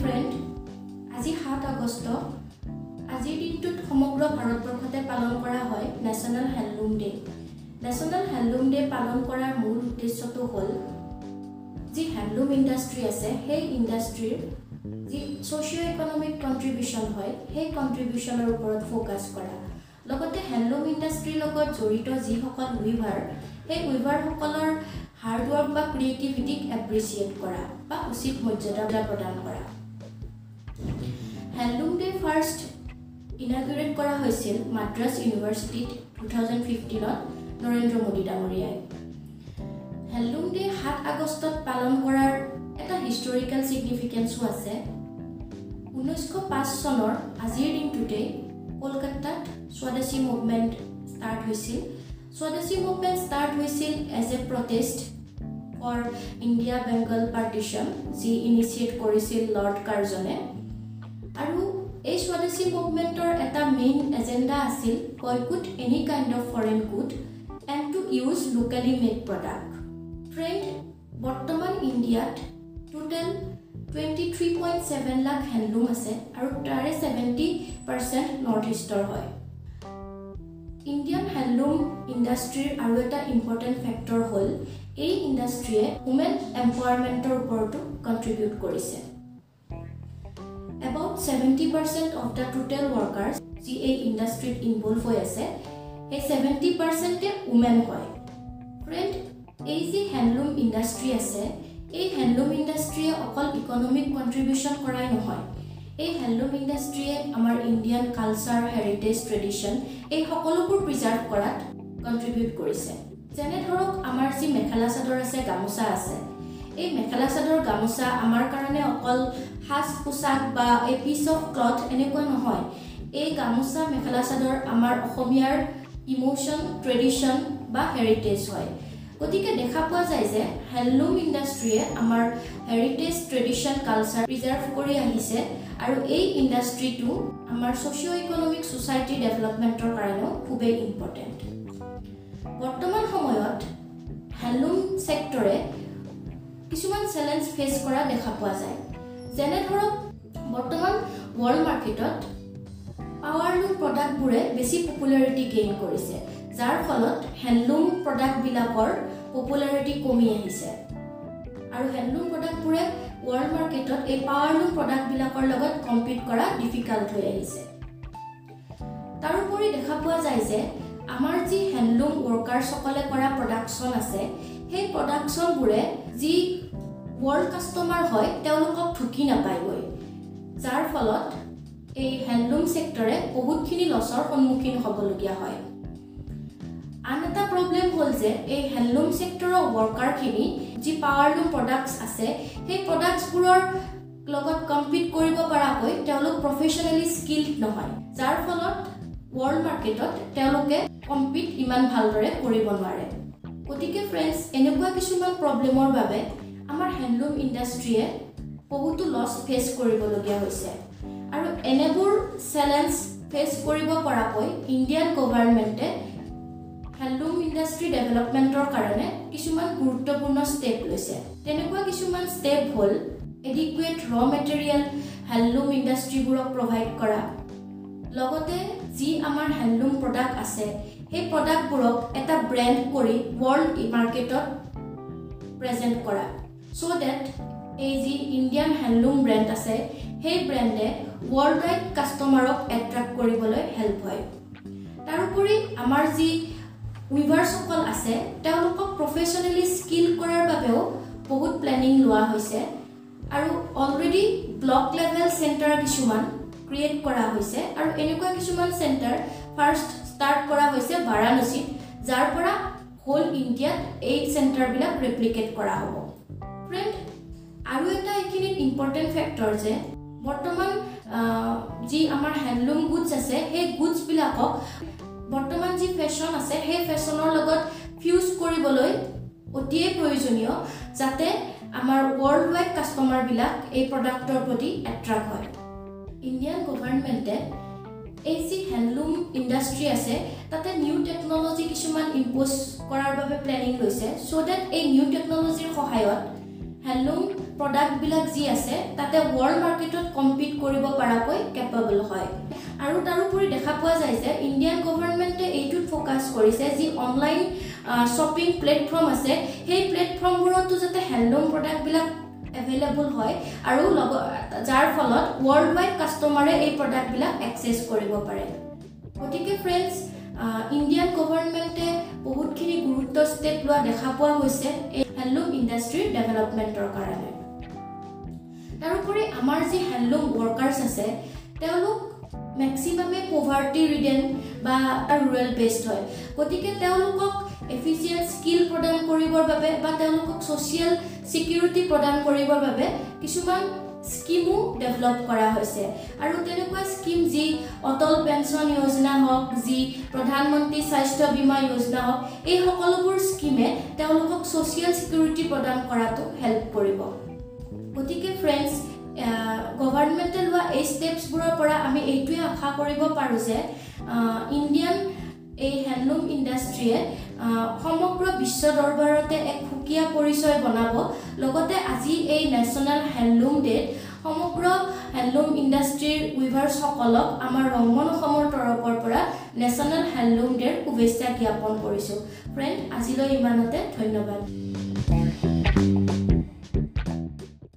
Friend আজি সাত আগষ্ট। আজিৰ দিনটোত সমগ্ৰ ভাৰতবৰ্ষতে পালন কৰা হয় national handloom day national handloom day পালন কৰাৰ মূল উদ্দেশ্যটো হ'ল যি হেণ্ডলুম ইণ্ডাষ্ট্ৰী আছে সেই ইণ্ডাষ্ট্ৰীৰ যি ছ'চিঅ' ইকনমিক কণ্ট্ৰিবিউশ্যন হয় সেই কণ্ট্ৰিবিউশ্যনৰ ওপৰত ফ'কাছ কৰা। লগতে হেণ্ডলুম ইণ্ডাষ্ট্ৰীৰ লগত জড়িত যিসকল উইভাৰ সেই উইভাৰসকলৰ হাৰ্ডৱৰ্ক বা ক্ৰিয়েটিভিটিক এপ্ৰিচিয়েট কৰা বা উচিত মৰ্যাদা প্ৰদান কৰা। হেণ্ডলুম ডে ফাৰ্ষ্ট ইনাগুৰেট কৰা হৈছিল মাদ্ৰাছ ইউনিভাৰ্চিটিত টু থাউজেণ্ড ফিফটিনত নৰেন্দ্ৰ মোদী ডাঙৰীয়াই। হেণ্ডলুম ডে সাত আগষ্টত পালন কৰাৰ এটা হিষ্টৰিকেল ছিগনিফিকেঞ্চো আছে। ঊনৈছশ পাঁচ চনৰ আজিৰ দিনটোতেই কলকাতাত স্বদেশী মুভমেণ্ট ষ্টাৰ্ট হৈছিল। স্বদেশী মুভমেণ্ট ষ্টাৰ্ট হৈছিল as a protest for India Bengal partition যি ইনিচিয়েট কৰিছিল লৰ্ড কাৰ্জনে আৰু এই স্বদেশী মুভমেণ্টৰ এটা মেইন এজেণ্ডা আছিল boycott any kind of foreign good and to use locally made product friend বৰ্তমান ইণ্ডিয়াত total twenty three point seven lakh handloom আছে আৰু তাৰে ছেভেণ্টি পাৰ্চেণ্ট নৰ্থ ইষ্টৰ হয়। ইণ্ডিয়ান হেণ্ডলুম ইণ্ডাষ্ট্ৰীৰ আৰু এটা ইম্পৰ্টেণ্ট ফেক্টৰ হ'ল এই ইণ্ডাষ্ট্ৰীয়ে উমেন এম্পাৱাৰমেণ্টৰ ওপৰতো কণ্ট্ৰিবিউট কৰিছে। Seventy percent of the total workers যি এই ইণ্ডাষ্ট্ৰীত ইনভল্ভ হৈ আছে সেই ছেভেণ্টি পাৰ্চেণ্টে উমেন হয়। ফ্ৰেণ্ড এই যি হেণ্ডলুম ইণ্ডাষ্ট্ৰী আছে এই হেণ্ডলুম ইণ্ডাষ্ট্ৰীয়ে অকল ইকনমিক কণ্ট্ৰিবিউশ্যন কৰাই নহয়। এই হেণ্ডলুম ইণ্ডাষ্ট্ৰীয়ে আমাৰ ইণ্ডিয়ান কালচাৰ হেৰিটেজ ট্ৰেডিশ্যন এই সকলোবোৰ প্ৰিজাৰ্ভ কৰাত কণ্ট্ৰিবিউট কৰিছে। যেনে ধৰক আমাৰ যি মেখেলা চাদৰ আছে গামোচা আছে এই মেখেলা চাদৰ গামোচা আমাৰ কাৰণে অকল সাজ পোছাক বা এ পিচ অফ ক্লথ এনেকুৱা নহয়। এই গামোচা মেখেলা চাদৰ আমাৰ অসমীয়াৰ ইম'শ্যন ট্ৰেডিশ্যন বা হেৰিটেজ হয়। গতিকে দেখা পোৱা যায় যে হেণ্ডলুম ইণ্ডাষ্ট্ৰীয়ে আমাৰ হেৰিটেজ ট্ৰেডিশ্যন কালচাৰ প্ৰিজাৰ্ভ কৰি আহিছে আৰু এই ইণ্ডাষ্ট্ৰীটো আমাৰ ছ'চিঅ' ইকনমিক ছ'চাইটি ডেভেলপমেণ্টৰ কাৰণেও খুবেই ইম্পৰ্টেণ্ট বৰ্তমান সময়ত হেণ্ডলুম ছেক্টৰে কিছুমান চেলেঞ্জ ফেচ কৰা দেখা পোৱা যায়। যেনে ধৰক বৰ্তমান ৱৰ্ল্ড মাৰ্কেটত পাৱাৰলুম প্ৰডাক্টবোৰে বেছি পপুলাৰিটি গেইন কৰিছে যাৰ ফলত হেণ্ডলুম প্ৰডাক্টবিলাকৰ পপুলাৰিটি কমি আহিছে। আৰু হেণ্ডলুম প্ৰডাক্টবোৰে ৱৰ্ল্ড মাৰ্কেটত এই পাৱাৰলুম প্ৰডাক্টবিলাকৰ লগত কম্পিট কৰা ডিফিকাল্ট হৈ আহিছে। তাৰোপৰি দেখা পোৱা যায় যে আমাৰ যি হেণ্ডলুম ৱৰ্কাৰ্ছসকলে কৰা প্ৰডাকশ্যন আছে সেই প্ৰডাকশ্যনবোৰে যি ৱৰ্ল্ড কাষ্টমাৰ হয় তেওঁলোকক ঢুকি নাপায়গৈ। যাৰ ফলত এই হেণ্ডলুম ছেক্টৰে বহুতখিনি লছৰ সন্মুখীন হ'বলগীয়া হয়। আন এটা প্ৰব্লেম হ'ল যে এই হেণ্ডলুম ছেক্টৰৰ ৱৰ্কাৰখিনি যি পাৱাৰলুম প্ৰডাক্টছ আছে সেই প্ৰডাক্টছবোৰৰ লগত কম্পিট কৰিব পৰাকৈ তেওঁলোক প্ৰফেচনেলি স্কিল্ড নহয়। যাৰ ফলত ৱৰ্ল্ড মাৰ্কেটত তেওঁলোকে কম্পিট ইমান ভালদৰে কৰিব নোৱাৰে। গতিকে ফ্ৰেণ্ডছ এনেকুৱা কিছুমান প্ৰব্লেমৰ বাবে আমাৰ হেণ্ডলুম ইণ্ডাষ্ট্ৰীয়ে বহুতো লছ ফেচ কৰিবলগীয়া হৈছে। আৰু এনেবোৰ চেলেঞ্জ ফেচ কৰিব পৰাকৈ ইণ্ডিয়ান গভৰ্ণমেণ্টে হেণ্ডলুম ইণ্ডাষ্ট্ৰী ডেভেলপমেণ্টৰ কাৰণে কিছুমান গুৰুত্বপূৰ্ণ ষ্টেপ লৈছে। তেনেকুৱা কিছুমান ষ্টেপ হ'ল এডিকুৱেট ৰ মেটেৰিয়েল হেণ্ডলুম ইণ্ডাষ্ট্ৰীবোৰক প্ৰভাইড কৰা। লগতে যি আমাৰ হেণ্ডলুম প্ৰডাক্ট আছে সেই প্ৰডাক্টবোৰক এটা ব্ৰেণ্ড কৰি ৱৰ্ল্ড মাৰ্কেটত প্ৰেজেণ্ট কৰা। চ' ডেট এই যি ইণ্ডিয়ান হেণ্ডলুম ব্ৰেণ্ড আছে সেই ব্ৰেণ্ডে ৱৰ্ল্ড ৱাইড কাষ্টমাৰক এট্ৰেক্ট কৰিবলৈ হেল্প হয়। তাৰোপৰি আমাৰ যি উইভাৰ্ছসকল আছে তেওঁলোকক প্ৰফেচনেলি স্কিল কৰাৰ বাবেও বহুত প্লেনিং লোৱা হৈছে। আৰু অলৰেডি ব্লক লেভেল চেণ্টাৰ কিছুমান ক্ৰিয়েট কৰা হৈছে। আৰু এনেকুৱা কিছুমান চেণ্টাৰ ফাৰ্ষ্ট ষ্টাৰ্ট কৰা হৈছে বাৰাণসীত যাৰ পৰা হোল ইণ্ডিয়াত এই চেণ্টাৰবিলাক ৰেপ্লিকেট কৰা হ'ব। ফ্ৰেণ্ড আৰু এটা এইখিনিত ইম্পৰ্টেণ্ট ফেক্টৰ যে বৰ্তমান যি আমাৰ হেণ্ডলুম গুডছ আছে সেই গুডছবিলাকক বৰ্তমান যি ফেশ্বন আছে সেই ফেশ্বনৰ লগত ফিউজ কৰিবলৈ অতিয়ে প্ৰয়োজনীয় যাতে আমাৰ ৱৰ্ল্ড ৱাইড কাষ্টমাৰবিলাক এই প্ৰডাক্টৰ প্ৰতি এট্ৰেক্ট হয়। ইণ্ডিয়ান গভৰ্ণমেণ্টে এই যি হেণ্ডলুম ইণ্ডাষ্ট্ৰী আছে তাতে নিউ টেকন'লজি কিছুমান ইম্প'জ কৰাৰ বাবে প্লেনিং লৈছে চ' ডেট এই নিউ টেকন'লজিৰ সহায়ত হেণ্ডলুম প্ৰডাক্টবিলাক যি আছে তাতে ৱৰ্ল্ড মাৰ্কেটত কম্পিট কৰিব পৰাকৈ কেপেবল হয়। আৰু তাৰোপৰি দেখা পোৱা যায় যে ইণ্ডিয়ান গভৰ্ণমেণ্টে এইটোত ফ'কাছ কৰিছে যি অনলাইন শ্বপিং প্লেটফৰ্ম আছে। সেই প্লেটফৰ্মবোৰতো যাতে হেণ্ডলুম প্ৰডাক্টবিলাক এভেইলেবল হয় আৰু লগ যাৰ ফলত ৱৰ্ল্ড ৱাইড কাষ্টমাৰে এই প্ৰডাক্টবিলাক একচেছ কৰিব পাৰে। গতিকে ফ্ৰেণ্ডছ ইণ্ডিয়ান গভৰ্ণমেণ্টে বহুতখিনি গুৰুত্ব ষ্টেপ লোৱা দেখা পোৱা গৈছে। এই হেণ্ডলুম ইণ্ডাষ্ট্ৰীৰ ডেভেলপমেণ্টৰ কাৰণে। তাৰোপৰি আমাৰ যি হেণ্ডলুম ৱৰ্কাৰ্ছ আছে তেওঁলোক মেক্সিমামে পভাৰ্টি ৰিডেন বা ৰুৰেল বেছড হয়। গতিকে তেওঁলোকক এফিচিয়েণ্ট স্কিল প্ৰদান কৰিবৰ বাবে বা তেওঁলোকক ছ'চিয়েল ছিকিউৰিটি প্ৰদান কৰিবৰ বাবে কিছুমান স্কিমো ডেভেলপ কৰা হৈছে। আৰু তেনেকুৱা স্কিম যি অটল পেঞ্চন যোজনা হওক যি প্ৰধানমন্ত্ৰী স্বাস্থ্য বীমা যোজনা হওক এই সকলোবোৰ স্কিমে তেওঁলোকক ছ'চিয়েল ছিকিউৰিটি প্ৰদান কৰাটো হেল্প কৰিব। গতিকে ফ্ৰেণ্ডছ গভৰ্ণমেণ্টে লোৱা এই ষ্টেপছবোৰৰ পৰা আমি এইটোৱে আশা কৰিব পাৰোঁ যে ইণ্ডিয়ান এই হেণ্ডলুম ইণ্ডাষ্ট্ৰীয়ে সমগ্ৰ বিশ্ব দৰবাৰতে এক সুকীয়া পৰিচয় বনাব। লগতে আজি এই নেশ্যনেল হেণ্ডলুম ডেত সমগ্ৰ হেণ্ডলুম ইণ্ডাষ্ট্ৰীৰ উইভাৰ্ছসকলক আমাৰ ৰংমন অসমৰ তৰফৰ পৰা নেশ্যনেল হেণ্ডলুম ডেৰ শুভেচ্ছা জ্ঞাপন কৰিছোঁ। ফ্ৰেণ্ড আজিলৈ ইমানতে ধন্যবাদ।